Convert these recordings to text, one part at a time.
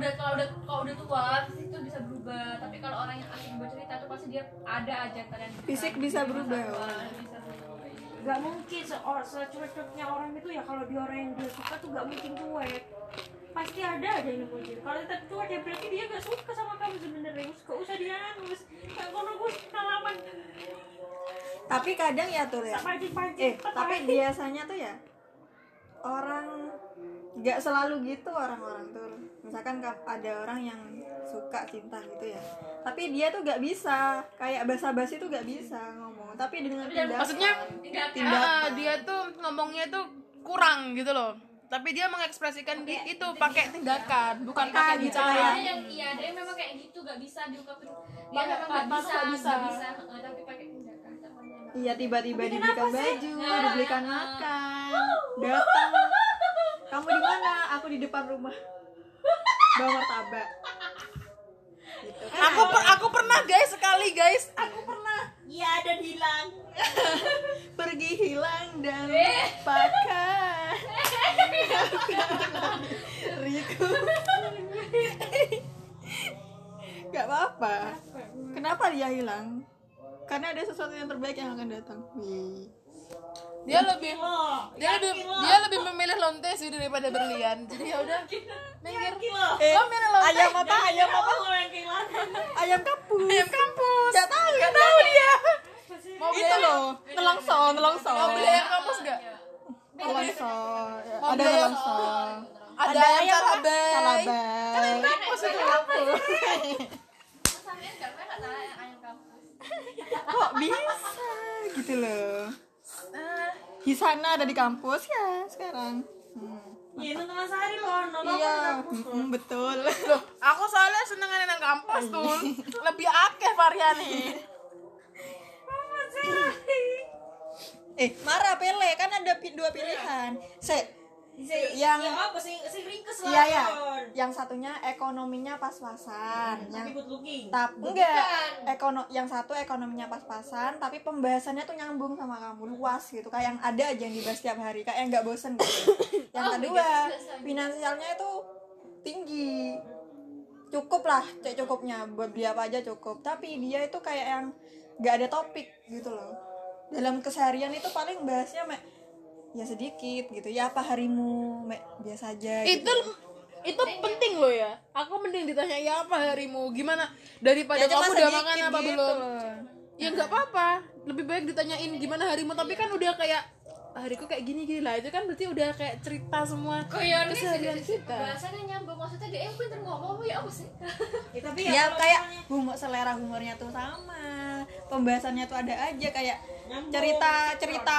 udah kalau udah kalau udah tua fisik itu bisa berubah tapi kalau orang yang asing bercerita tuh pasti dia ada aja talent Fisik bisa berubah. bisa berubah Gak mungkin seorang secuek-cueknya orang itu ya kalau dia orang yang dia suka tuh gak mungkin cuek. Pasti ada aja yang mungkin. Kalau tetap cuek ya berarti dia gak suka sama kamu sebenarnya. Gak usah dia nangis. Gak kono gue pengalaman. tapi kadang ya tuh ya eh tapi biasanya tuh ya orang nggak selalu gitu orang-orang tuh. Misalkan ka- ada orang yang suka cinta gitu ya. Tapi dia tuh nggak bisa kayak basa-basi tuh nggak bisa ngomong. Tapi dengan tindakan maksudnya tindakan Tindakan. ah, dia tuh ngomongnya tuh kurang gitu loh. Tapi dia mengekspresikan di, itu pakai tindakan bukan pakai gitu bicara. Yang iya yang memang kayak gitu gak bisa diungkapin. Dia memang gak bisa nggak gak bisa. bisa, tapi pakai tindakan. Iya tiba-tiba Tapi dibelikan baju Nah, dibelikan nah. makan datang. Kamu di mana? Aku di depan rumah. Bawa martabak. Gitu. Kan aku per- aku pernah guys sekali guys. Aku pernah. Iya dan hilang. pergi hilang dan Eh. lupakan Riku Gak apa-apa. Kenapa dia hilang? Karena ada sesuatu yang terbaik yang akan datang. Wih. Dia lebih Kilo. dia lebih dia lebih memilih lonte sih daripada berlian. Jadi ya udah. Minggir. Kilo. Eh, Kau milih lonte. ayam apa? Ayam apa? Lo yang kehilangan. Ayam kampus. Ayam kampus. Gak tahu Gak tahu dia. Mau Itu loh Nelongso Nelongso mau beli ayam kampus gak? Nelongso Ada nelongso ada ayam calabai Salabai kampus. itu ayam kampus. Kok bisa gitu loh Hisana ada di kampus ya sekarang hmm. Iya itu teman sehari loh. Nonton Iya, kampus. mm, betul. Loh, aku soalnya seneng nang kampus tuh lebih akeh variannya Eh, marah Pele kan ada dua pilihan. Se, yang Ya apa? Sih? Sing ringkes lah. iya ya, Kon. yang satunya ekonominya pas-pasan, yang Tapi good looking. tapi enggak. ekono yang satu ekonominya pas-pasan tapi pembahasannya tuh nyambung sama kamu. Luas gitu. Kayak yang ada aja yang dibahas tiap hari. Kayak nggak bosen gitu. Yang kedua finansialnya itu tinggi. Cukup lah cek cukupnya. Buat beli apa aja cukup. Tapi dia itu kayak yang nggak ada topik gitu loh. Dalam keseharian itu paling bahasnya ya sedikit gitu. Ya apa harimu mek biasa aja itu gitu. itu penting loh ya. Aku mending ditanya ya apa harimu? Gimana? Daripada Ya, kamu udah makan apa gitu. belum? Ya nggak apa-apa. Lebih baik ditanyain gimana harimu? Tapi kan udah kayak hariku kayak gini gini lah. Itu kan berarti udah kayak cerita semua Koyon keseharian kita. bahasanya nyambung. Maksudnya dia yang pinter ngomong ya apa sih? Ya, tapi ya, ya, kayak humor selera humornya tuh sama. Pembahasannya tuh ada aja kayak Nyambung. cerita cerita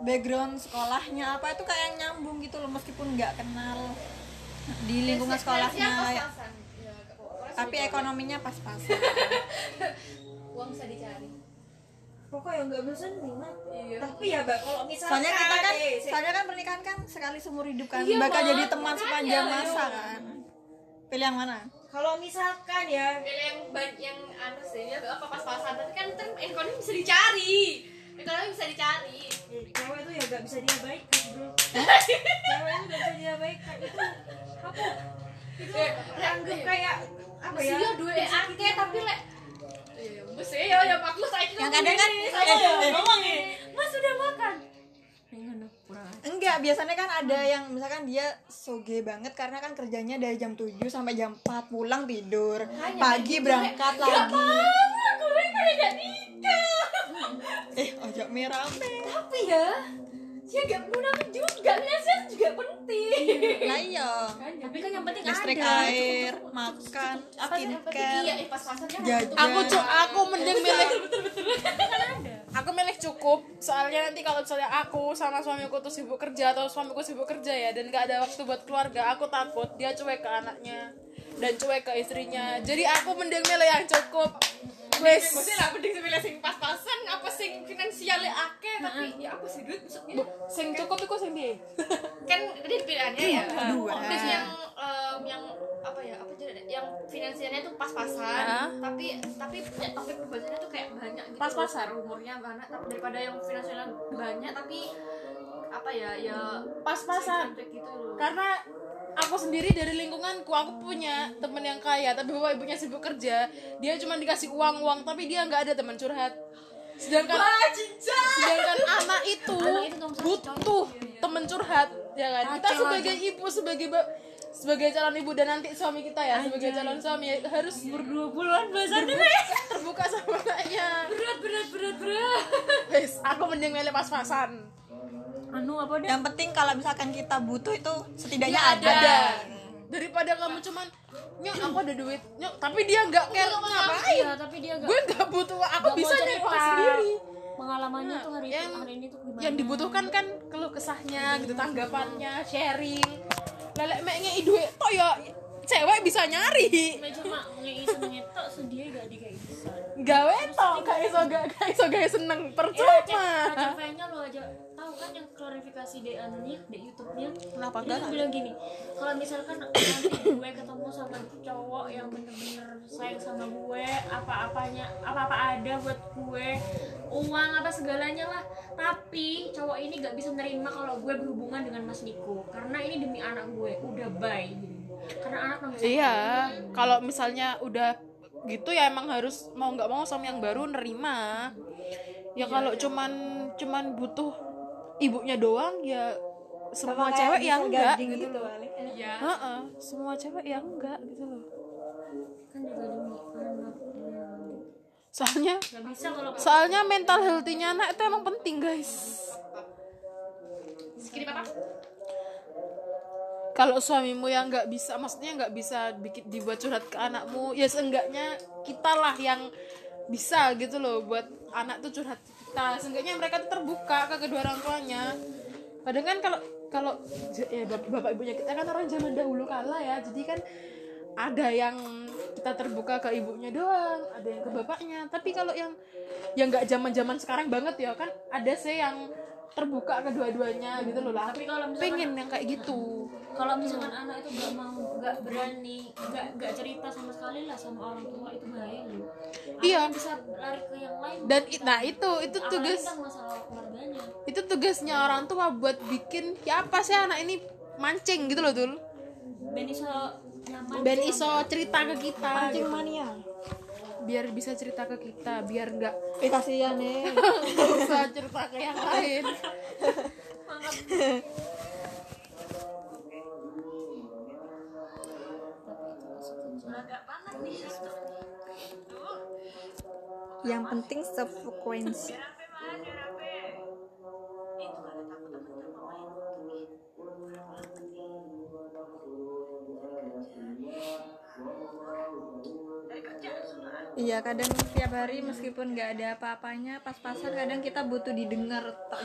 background sekolahnya apa itu kayak nyambung gitu loh meskipun nggak kenal di lingkungan sekolahnya kayak ya, tapi ekonominya pas-pasan. Uang bisa dicari pokoknya nggak bosan nih Mat. Iya. Tapi ya mbak kalau misalnya soalnya kita kan eh, si- soalnya kan pernikahan kan sekali seumur hidup kan Iya, bakal jadi teman Makanya, sepanjang ayo. masa kan. Pilih yang mana? Kalau misalkan ya. Pilih yang ban- yang anu sih ya apa pas-pasan. Tapi kan ntar ekonomi bisa dicari. Ekonomi bisa dicari. Eh, cewek tuh ya nggak bisa diabaikan bro. Cewek itu nggak bisa diabaikan. Itu apa? Itu anggap kayak apa ya? Iya duit ake tapi lek Iya, mesti ya ya aku saya yang kadang kan saya eh, eh, ngomong Mas sudah makan. Enggak, biasanya kan ada yang misalkan dia soge banget karena kan kerjanya dari jam 7 sampai jam 4 pulang tidur. Pagi berangkat lagi. Aku kayak gak nikah. Eh, ojo mie rame. Tapi ya, dia gak munafik juga, finansial juga penting. Lah iya. Tapi kan yang penting Listrik ada. air, makan, Apa penting? Iya, skincare. eh, pas-pasannya Jajan. aku cu aku mending milih aku milih cukup soalnya nanti kalau misalnya aku sama suamiku tuh sibuk kerja atau suamiku sibuk kerja ya dan gak ada waktu buat keluarga aku takut dia cuek ke anaknya dan cuek ke istrinya jadi aku mending milih yang cukup wes. Maksudnya lah mending milih sing pas-pasan apa sing finansialnya akeh tapi ya apa sih duit maksudnya. Sing cukup itu sing piye? Kan tadi pilihannya ya Dua. terus yang em, yang apa ya apa jadi yang finansialnya tuh pas-pasan tapi tapi ya, topik pembahasannya tuh kayak banyak gitu. Pas-pasan? umurnya banyak tapi daripada yang finansialnya banyak tapi apa ya ya pas-pasan. gitu loh. Karena aku sendiri dari lingkunganku aku punya temen yang kaya tapi bapak ibunya sibuk kerja. Dia cuma dikasih uang uang tapi dia nggak ada teman curhat. Sedangkan sedangkan anak itu butuh temen curhat ya kan? Kita sebagai ibu sebagai ba- sebagai calon ibu dan nanti suami kita ya sebagai calon suami ya harus berdua puluhan bahasa terbuka sama anaknya. Berat berat berat berat. Wes, aku mending milih pas-pasan anu apa deh yang penting kalau misalkan kita butuh itu setidaknya Ya, ada, ada. Daripada kamu cuman nyok aku ada duit. Nyok tapi dia nggak kayak ngapain. iya tapi dia gak gue nggak butuh aku Nggak bisa nyari uang sendiri. Pengalamannya tuh hari yang itu hari ini tuh gimana? yang dibutuhkan kan keluh kesahnya gitu tanggapannya sharing. Lelek meknya duit toh ya cewek bisa nyari. Cuma ngei seneng itu sedih gak di kayak gawe toh gak iso gak iso gak seneng percuma. KTP-nya lo aja. Tahu kan yang klarifikasi di anunya di YouTube-nya? Kenapa dia enggak? tuh bilang gini kalau misalkan nanti gue ketemu sama cowok yang bener-bener sayang sama gue apa-apanya apa-apa ada buat gue uang apa segalanya lah. Tapi cowok ini gak bisa menerima kalau gue berhubungan dengan Mas Niko karena ini demi anak gue udah bye karena anak iya kalau misalnya udah gitu ya emang harus mau nggak mau suami yang baru nerima. Ya kalau cuman cuman butuh ibunya doang ya semua Sama cewek ya bisa enggak gitu gitu. loh kali. ya Heeh, semua cewek ya enggak gitu loh. Kan juga demi anak soalnya gak bisa kalau soalnya mental healthy-nya anak itu emang penting guys. Segini apa kalau suamimu yang nggak bisa maksudnya nggak bisa bikin dibuat curhat ke anakmu ya seenggaknya kita lah yang bisa gitu loh buat anak tuh curhat kita. Seenggaknya mereka tuh terbuka ke kedua orang tuanya. Kadang kan kalau kalau ya bapak, bapak ibunya kita kan orang zaman dahulu kala ya. Jadi kan ada yang kita terbuka ke ibunya doang ada yang ke bapaknya. Tapi kalau yang yang nggak zaman zaman sekarang banget ya kan ada sih yang terbuka kedua-duanya gitu loh lah. Tapi kalau misalkan- pengen yang kayak gitu. Kalau misalkan anak itu gak mau gak berani gak gak cerita sama sekali lah sama orang tua itu bahaya loh. Iya. bisa lari ke yang lain. Dan i- nah itu itu tugas kan itu tugasnya orang tua buat bikin ya apa sih anak ini mancing gitu loh dul? Ben iso dan iso cerita ke kita Pancing gitu. mania biar bisa cerita ke kita biar nggak eh kasihan nih usah cerita ke yang lain. Yang penting sefrekuensi Iya kadang tiap hari meskipun nggak ada apa-apanya pas-pasan kadang kita butuh didengar tak?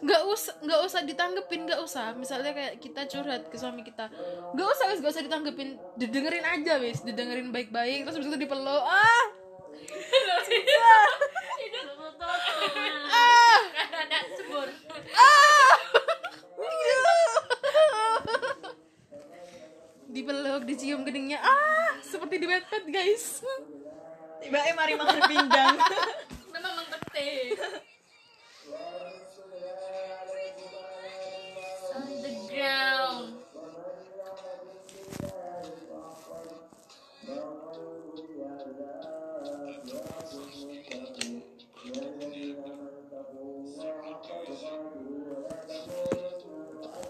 Nggak usah nggak usah ditanggepin nggak usah. Misalnya kayak kita curhat ke suami kita nggak usah wis nggak usah ditanggepin. Didengerin aja wis. Didengerin baik-baik terus habis itu dipeluk. Ah dipeluk dicium geningnya ah seperti di Wattpad guys. Tiba eh mari makan pindang. memang mengerti on the ground.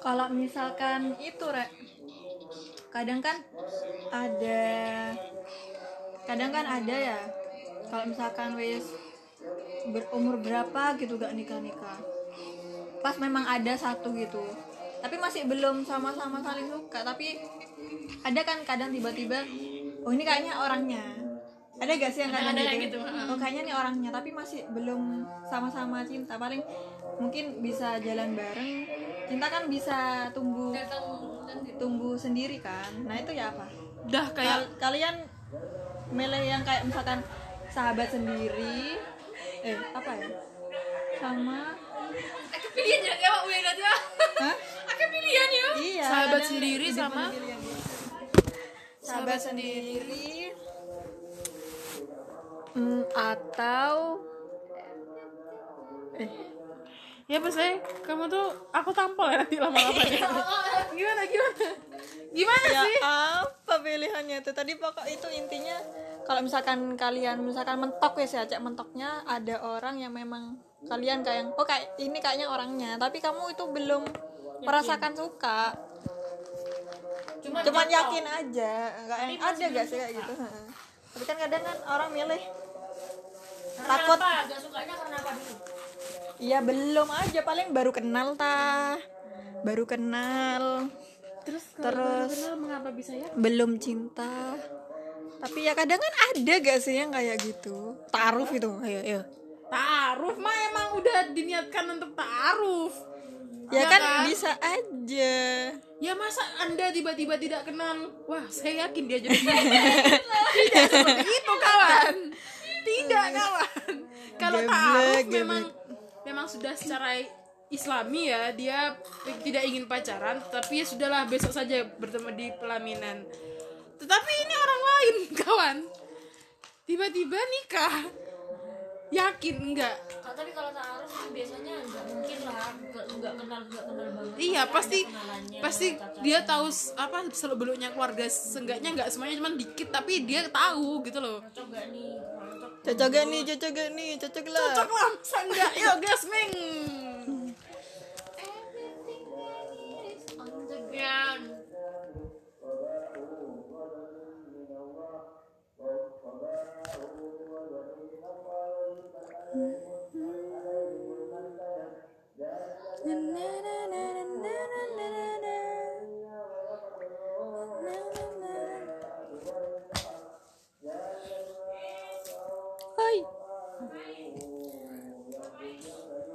Kalau misalkan itu kadang kan ada, kadang kan ada ya. Kalau misalkan wis berumur berapa gitu gak nikah nikah, pas memang ada satu gitu, tapi masih belum sama-sama saling suka. Tapi ada kan kadang tiba-tiba, oh ini kayaknya orangnya. Ada gak sih yang Ada- kadang ada yang gitu? gitu, Oh kayaknya nih orangnya, tapi masih belum sama-sama cinta. Paling mungkin bisa jalan bareng. Cinta kan bisa tumbuh dan gitu tumbuh sendiri kan nah itu ya apa udah kayak Kal- kalian milih yang kayak misalkan sahabat sendiri eh apa ya sama aku pilihan ya kayak udah aja Hah? aku pilihan ya iya Sahabat sendiri sama? gitu. sahabat sendiri hmm, atau eh ya maksudnya kamu tuh aku tampol ya nanti lama-lama gimana gimana? Gimana ya sih? apa pilihannya? Itu tadi pokok itu intinya kalau misalkan kalian misalkan mentok ya saya cek mentoknya ada orang yang memang kalian kayak oh kayak ini kayaknya orangnya tapi kamu itu belum merasakan suka. Cuma cuman yakin aja nggak yang ada gak sih kayak gitu tapi kan kadang kan orang milih takut. gak sukanya iya belum aja. Paling baru kenal ta baru kenal. Terus kalau Terus- baru kenal mengapa bisa ya? belum cinta. Tapi ya kadang kan ada gak sih yang kayak gitu? Taruh itu ayo ayo. Taaruf mah emang udah diniatkan untuk taaruf. Ya Ya kan kan? bisa aja. Ya masa anda tiba-tiba tidak kenal? Wah saya yakin dia jadi tidak seperti itu kawan. Tidak kawan. Kalau geblek. memang memang sudah secara islami ya dia tidak ingin pacaran tapi ya sudahlah besok saja bertemu di pelaminan. Tetapi ini orang lain kawan. Tiba-tiba nikah. Yakin enggak tapi kalau kan biasanya nggak mungkin lah. Nggak nggak kenal nggak kenal banget Iya Pasti pasti dia tahu apa seluk beluknya keluarga seenggaknya nggak semuanya cuma dikit tapi dia tahu gitu loh. Gak nih cocok gak nih cocok gak nih cocok lah. Cocok lah masa enggak yuk gasming on the ground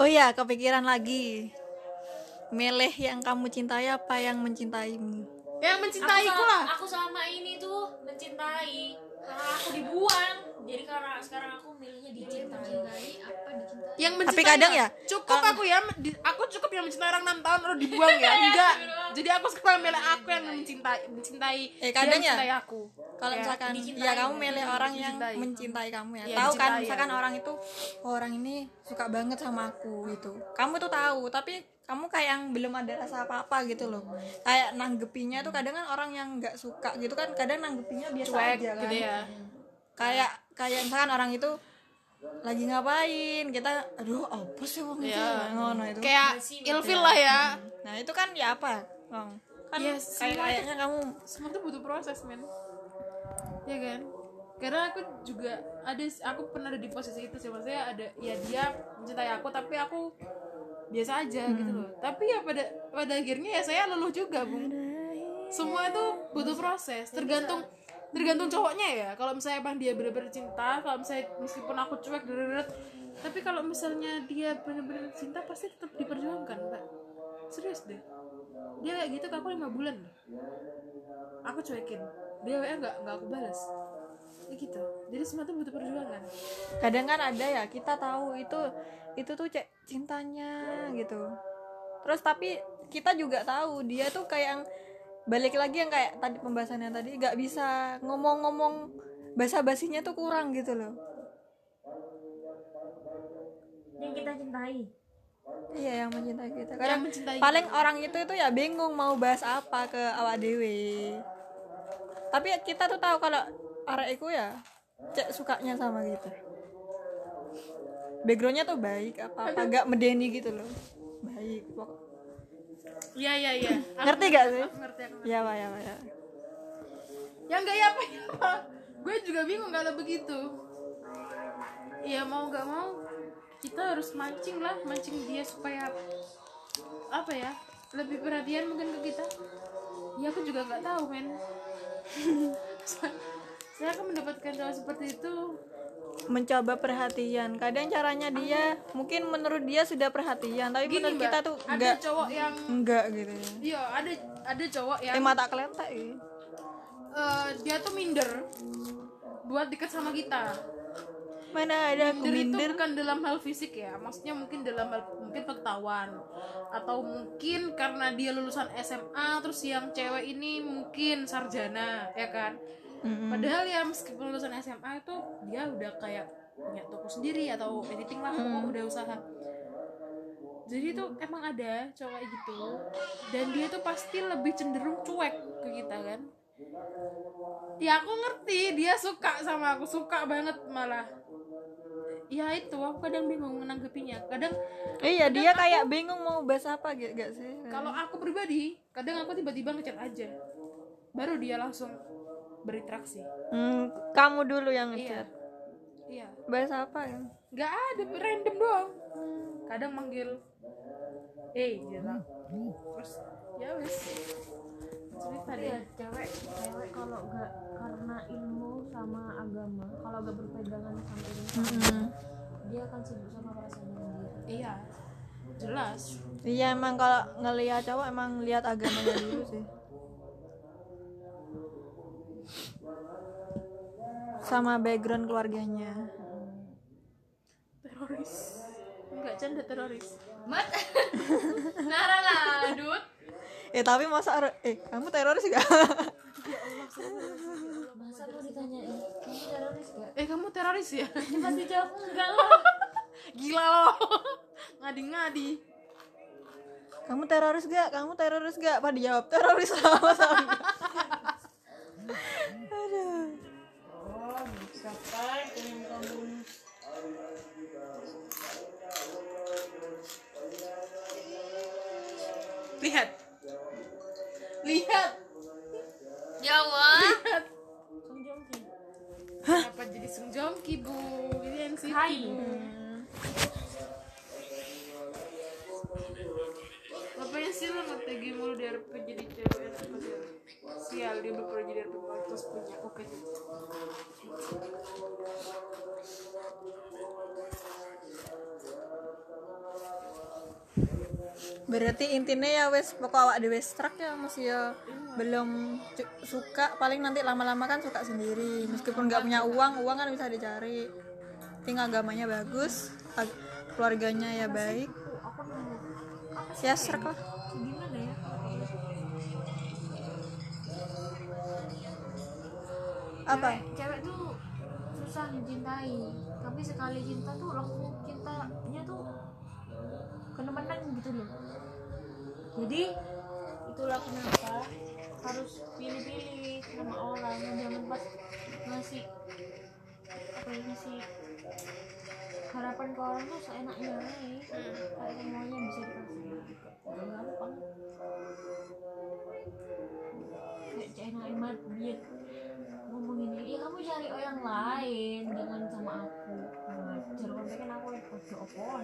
Oh ya, kepikiran lagi. Milih yang kamu cintai apa yang mencintaimu? yang aku, mencintaiku sel- lah aku selama ini tuh mencintai karena aku dibuang jadi karena sekarang aku milihnya dicintai mencintai yang Tapi mencintai kadang lah. ya, cukup aku ya di- aku cukup yang mencintai orang 6 tahun lalu dibuang ya enggak jadi aku sekarang milih aku yang mencintai mencintai Eh, kadang ya, mencintai aku Kalau Ya, misalkan dicintai, ya kamu ya. milih orang yang Dicintai. mencintai kamu ya. Iya, tahu kan dicintai, misalkan ya. orang itu oh, orang ini suka banget sama aku gitu. Kamu tuh tahu, tapi kamu kayak yang belum ada rasa apa-apa gitu loh. Kayak nanggepinya tuh kadang kan orang yang nggak suka gitu kan kadang nanggepinya biasa cuek aja kan. gitu ya Kayak kayak misalkan orang itu lagi ngapain? Kita aduh apa sih wong itu? Iya. ngono itu. Kayak ilfil lah ya. Nah itu kan ya apa? Wong? kan Iya, kayak semua kayaknya kamu semua tuh butuh proses men. Ya kan? Karena aku juga ada aku pernah ada di posisi itu sih. Maksudnya ada ya dia mencintai aku tapi aku biasa aja gitu loh. Tapi ya pada pada akhirnya ya saya luluh juga bung semua itu butuh proses. tergantung tergantung cowoknya ya. Kalau misalnya emang dia bener-bener cinta kalau misalnya meskipun aku cuek deret tapi kalau misalnya dia bener-bener cinta pasti tetap diperjuangkan mbak. Serius deh. Dia kayak gitu ke aku lima bulan. Loh aku cuekin. Dia WA nggak nggak aku balas. Ya gitu. Jadi semua tuh butuh perjuangan. Kadang kan ada ya kita tahu itu itu tuh cek cintanya gitu. Terus tapi kita juga tahu dia tuh kayak yang balik lagi yang kayak tadi pembahasannya tadi nggak bisa ngomong-ngomong basa basinya tuh kurang gitu loh. Yang kita cintai. Iya yang mencintai kita. Yang kadang mencintai paling orang itu itu ya bingung mau bahas apa ke awak dewe tapi kita tuh tahu kalau arek iku ya cek sukanya sama kita backgroundnya tuh baik apa apa nggak medeni gitu loh. Baik pokok iya iya iya. Ngerti gak sih? Ngerti aku ngerti. ya pak ya pak ya ya enggak ya apa. Ya gue juga bingung kalau begitu. Ya mau nggak mau kita harus mancing lah mancing dia supaya apa ya lebih perhatian mungkin ke kita. Ya aku juga nggak tahu men. Saya akan mendapatkan cowok seperti itu mencoba perhatian. Kadang caranya dia mungkin menurut dia sudah perhatian tapi gini menurut mbak. kita tuh ada enggak. cowok yang enggak gitu ya. Iya ada ada cowok yang eh mata kelentek ya. Eh, dia tuh minder buat deket sama kita. Mana ada aku minder itu minder? bukan dalam hal fisik ya maksudnya mungkin dalam hal mungkin pengetahuan atau mungkin karena dia lulusan SMA terus yang cewek ini mungkin sarjana ya kan Mm-mm. padahal ya meskipun lulusan SMA itu dia udah kayak punya toko sendiri atau editing lah pokoknya udah usaha. Jadi tuh emang ada cowok kayak gitu dan dia tuh pasti lebih cenderung cuek ke kita kan? Ya aku ngerti dia suka sama aku suka banget malah. Ya itu aku kadang bingung menanggapinya. Kadang iya dia kayak bingung mau bahas apa gitu gak sih? Kalau aku pribadi kadang aku tiba-tiba ngechat aja. Baru dia langsung berinteraksi. Hmm, kamu dulu yang iya. ngechat? Iya. Bahas apa ya? Nggak ada random doang. Kadang manggil eh gitu. Terus ya wes cerita Tapi ya deh. cewek cewek kalau nggak karena ilmu sama agama kalau nggak berpegangan sama ilmu sama agama, dia akan sibuk sama perasaannya sendiri iya. Jelas. Iya emang kalau ngelihat cowok emang lihat agamanya dulu sih sama background keluarganya. Teroris. Nggak canda teroris. Mat. Ngarang adut eh tapi masa eh kamu teroris gak masa mau ditanyain kamu teroris gak eh kamu teroris ya? Pasti jawab enggak lah. Gila loh. Ngadi-ngadi. Kamu teroris gak kamu teroris gak apa dijawab teroris sama sama lihat. Lihat. Jawa. Song Joong Ki. Kenapa jadi Sung bu? Ini NCT Hai. Ngapain sih lo nge-tag mulu di RP jadi cewek? Sial dia berpura jadi RP punya berarti intinya ya wes pokok awak di wes truck ya masih ya. Belum suka paling nanti lama-lama kan suka sendiri. Meskipun nggak punya uang uang kan bisa dicari. Tinggal agamanya bagus ag- keluarganya ya baik. Ya serak lah apa? Cewek, cewek tuh susah mencintai tapi sekali cinta tuh langsung cintanya tuh kenemenan gitu loh. Jadi itulah kenapa harus pilih-pilih sama orang. Jangan pas ngasih apa ya ngasih harapan ke orang tuh seenaknya aja. Kayak semuanya bisa dikasih gampang kayak China Imat dia ngomong ini ya kamu cari orang lain jangan sama aku. Ngajar kan pengen aku kode opoan